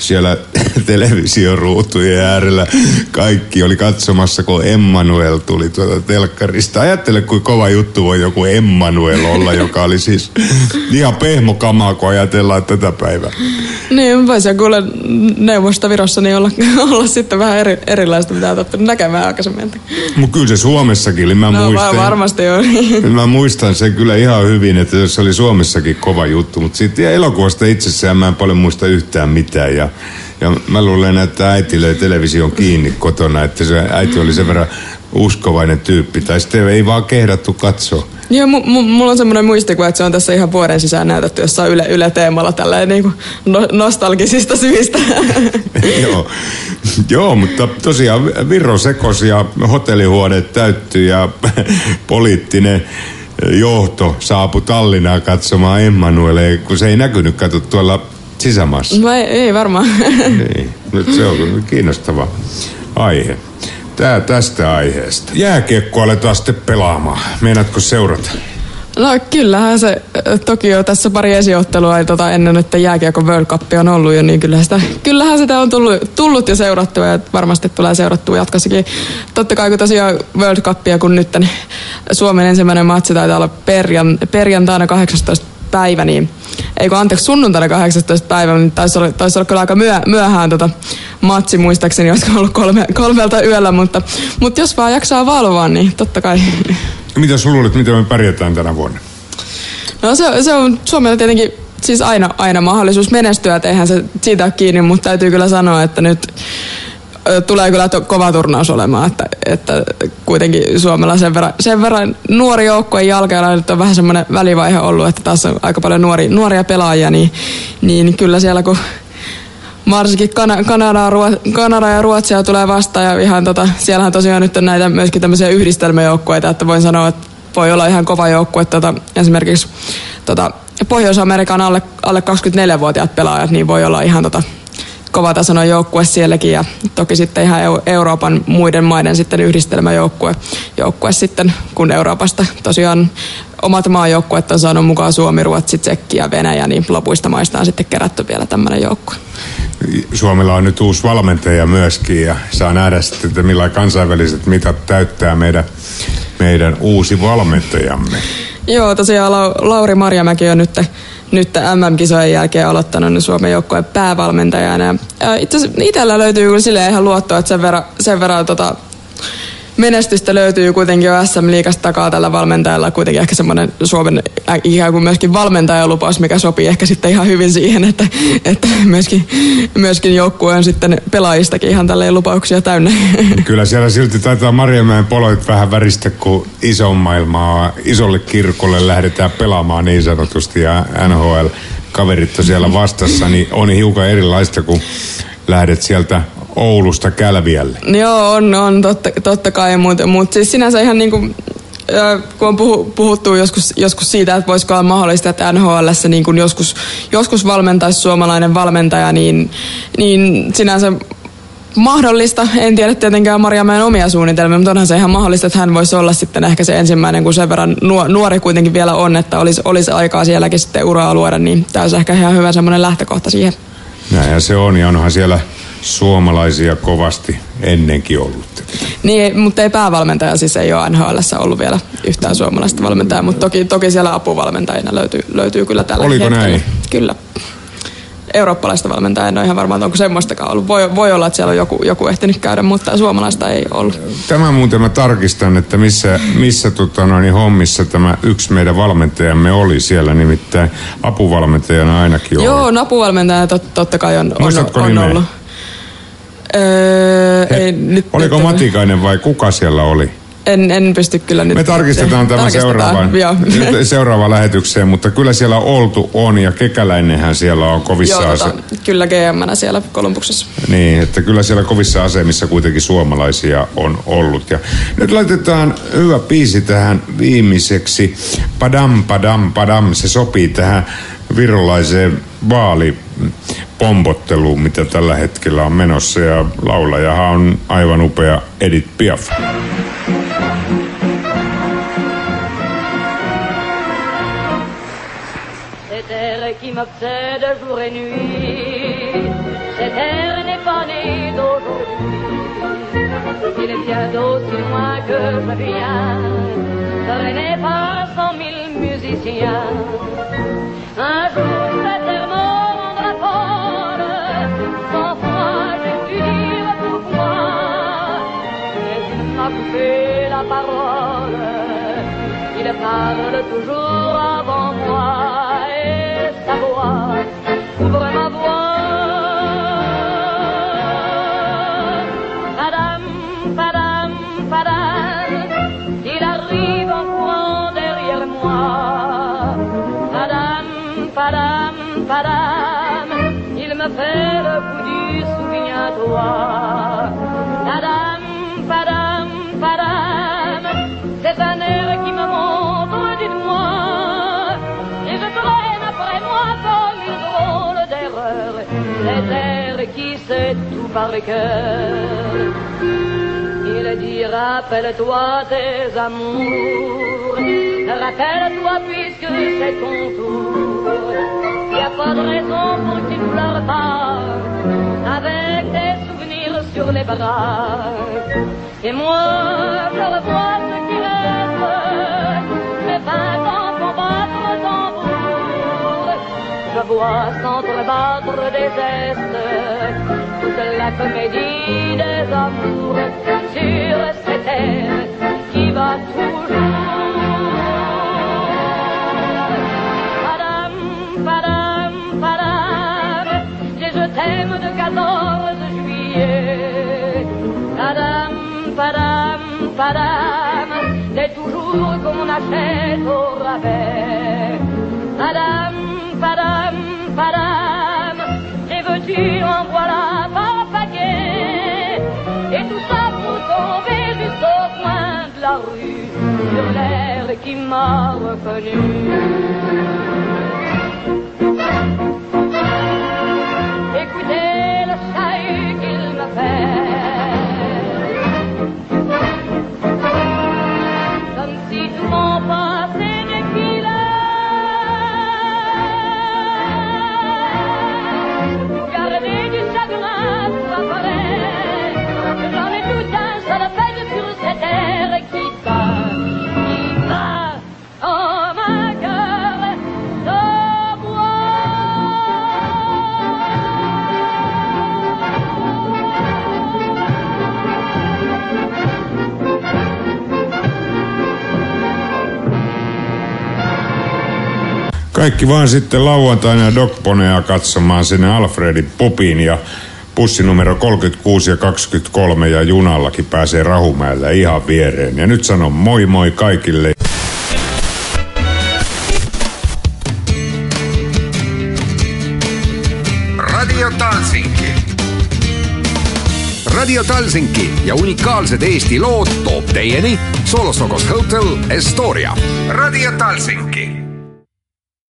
siellä televisioruutujen äärellä kaikki oli katsomassa, kun Emmanuel tuli tuolta telkkarista. Ajattele, kuin kova juttu voi joku Emmanuel olla, joka oli siis ihan pehmokamaa, kun ajatellaan tätä päivää. Niin, voisi kuule neuvostovirossa niin olla, olla sitten vähän eri, erilaista, mitä olet näkemään aikaisemmin. Mutta kyllä se Suomessakin oli, mä No muistan. va- varmasti joo. Mä muistan sen kyllä ihan hyvin, että se oli Suomessakin kova juttu, mutta siitä elokuvasta itsessään mä en paljon muista yhtään mitään. Ja, ja mä luulen, että äiti löi television kiinni kotona, että se äiti oli sen verran uskovainen tyyppi, tai sitten ei vaan kehdattu katsoa. Joo, mu- mu- mulla on semmoinen muistikuva, että se on tässä ihan vuoden sisään näytetty jossain yle, yle teemalla tälleen niin kuin no- nostalgisista syistä. Joo. Joo, mutta tosiaan Virro sekos ja hotellihuone täyttyi ja poliittinen johto saapui Tallinnaan katsomaan Emmanuelle, kun se ei näkynyt kato tuolla sisämaassa. no ei, ei varmaan. Niin, nyt se on kiinnostava aihe. Tää tästä aiheesta. Jääkiekko aletaan sitten pelaamaan. Meinaatko seurata? No kyllähän se, äh, toki jo tässä pari esiottelua tota, ennen, että jääkiekon World Cup on ollut jo, niin kyllähän sitä, kyllähän sitä on tullut, tullut jo seurattua ja varmasti tulee seurattua jatkossakin. Totta kai kun tosiaan World Cupia kun nyt Suomen ensimmäinen matsi taitaa olla perjan, perjantaina 18 päivä, niin ei kun anteeksi sunnuntaina 18 päivä, niin taisi olla, taisi olla kyllä aika myö, myöhään tota matsi muistaakseni, olisiko ollut kolme, kolmelta yöllä, mutta, mutta jos vaan jaksaa valvoa, niin totta kai. Mitä sä luulet, miten me pärjätään tänä vuonna? No se, se on Suomella tietenkin siis aina, aina mahdollisuus menestyä, että eihän se siitä ole kiinni, mutta täytyy kyllä sanoa, että nyt tulee kyllä to, kova turnaus olemaan, että, että kuitenkin Suomella sen verran, sen verran nuori joukkue jalkeilla nyt on vähän semmoinen välivaihe ollut, että taas on aika paljon nuori, nuoria pelaajia, niin, niin kyllä siellä kun varsinkin Kana- Kanada, Ruo- Kanada ja Ruotsia tulee vastaan ja ihan tota, siellähän tosiaan nyt on näitä myöskin tämmöisiä yhdistelmäjoukkueita, että voin sanoa, että voi olla ihan kova joukkue, tota, esimerkiksi tota, Pohjois-Amerikan alle, alle 24-vuotiaat pelaajat, niin voi olla ihan tota, kova tasoinen joukkue sielläkin ja toki sitten ihan Eu- Euroopan muiden maiden sitten yhdistelmäjoukkue joukkue sitten, kun Euroopasta tosiaan omat maajoukkueet on saanut mukaan Suomi, Ruotsi, Tsekki ja Venäjä, niin lopuista maista on sitten kerätty vielä tämmöinen joukkue. Suomella on nyt uusi valmentaja myöskin ja saa nähdä sitten, että millä kansainväliset mitat täyttää meidän, meidän uusi valmentajamme. Joo, tosiaan Lau- Lauri Marjamäki on nyt, nyt MM-kisojen jälkeen aloittanut niin Suomen joukkueen päävalmentajana. Ja, ää, Itse itsellä löytyy kyllä silleen ihan luottoa, että sen verran, sen verran tota, menestystä löytyy kuitenkin jo SM-liigasta takaa tällä valmentajalla kuitenkin ehkä semmoinen Suomen ikään kuin myöskin valmentajalupaus, mikä sopii ehkä sitten ihan hyvin siihen, että, että myöskin, myöskin joukkue on sitten pelaajistakin ihan tälleen lupauksia täynnä. Kyllä siellä silti taitaa Marjamäen poloit vähän väristä, kun ison maailmaa, isolle kirkolle lähdetään pelaamaan niin sanotusti ja NHL kaverit on siellä vastassa, niin on hiukan erilaista, kun lähdet sieltä Oulusta Kälviälle. Joo, on, on totta, totta kai, mutta mut siis sinänsä ihan niin kuin, kun on puhu, puhuttu joskus, joskus siitä, että voisiko olla mahdollista, että NHL niin joskus, joskus valmentaisi suomalainen valmentaja, niin, niin sinänsä mahdollista. En tiedä tietenkään Marjamäen omia suunnitelmia, mutta onhan se ihan mahdollista, että hän voisi olla sitten ehkä se ensimmäinen, kun sen verran nuo- nuori kuitenkin vielä on, että olisi, olisi aikaa sielläkin sitten uraa luoda, niin tämä olisi ehkä ihan hyvä semmoinen lähtökohta siihen. Näinhän se on ja onhan siellä suomalaisia kovasti ennenkin ollut. Niin, mutta ei päävalmentaja siis ei ole NHL ollut vielä yhtään suomalaista valmentajaa, mutta toki, toki siellä apuvalmentajina löytyy, löytyy kyllä tällä Oliko hetkellä. näin? Kyllä. Eurooppalaista valmentajaa en ole ihan varma, että onko semmoistakaan ollut. Voi, voi olla, että siellä on joku, joku ehtinyt käydä, mutta suomalaista ei ollut. Tämä muuten mä tarkistan, että missä, missä tota noin, hommissa tämä yksi meidän valmentajamme oli siellä, nimittäin apuvalmentajana ainakin ollut. Joo, apuvalmentaja tot, totta kai on, on, Muistatko on nimeä? ollut. Öö, ei, nyt, Oliko nyt, Matikainen vai kuka siellä oli? En, en pysty kyllä nyt. Me tarkistetaan tämä seuraavaan, seuraavaan lähetykseen, mutta kyllä siellä oltu on ja kekäläinenhän siellä on kovissa Joo, ase- tota, kyllä GM siellä Kolumbuksessa. Niin, että kyllä siellä kovissa asemissa kuitenkin suomalaisia on ollut. Ja nyt laitetaan hyvä biisi tähän viimeiseksi. Padam, padam, padam. Se sopii tähän virolaiseen vaalipombotteluun, mitä tällä hetkellä on menossa. Ja laulajahan on aivan upea Edith Piaf. M'obsède jour et nuit, cet air n'est pas né d'aujourd'hui. Il vient d'aussi loin que je viens, traîné par cent mille musiciens. Un jour cet air me rendra folle, sans foi dire pourquoi. Mais il m'a coupé la parole, il parle Padam, padam, padam, c'est un air qui me montre du doigt. Et je traîne après moi comme une drôle d'erreur, les airs qui sait tout par le cœur. Il dit rappelle-toi tes amours, rappelle-toi puisque c'est ton tour. Y a pas de raison pour que tu ne pleures pas, avec sur les bras. Et moi, je revois ce qui reste, mes vingt ans font battre tambour. Je vois s'entrebattre des gestes, toute la comédie des amours sur cette terre qui va toujours. Padam, padam, padam, j'ai je t'aime de 14 padam, c'est toujours qu'on achète au rabais. Padam, padam, padam, et veux-tu en voilà par paquet? Et tout ça pour tomber jusqu'au coin de la rue, sur l'air qui m'a reconnu. Écoutez le chahut qu'il me fait. Kaikki vaan sitten lauantaina Dogponea katsomaan sinne Alfredin pubiin ja bussi numero 36 ja 23 ja junallakin pääsee Rahumäellä ihan viereen. Ja nyt sanon moi moi kaikille. Radio Talsinki. Radio Talsinki ja unikaalsed Eesti lood toob teieni Solostokos Hotel Estoria. Radio Talsinki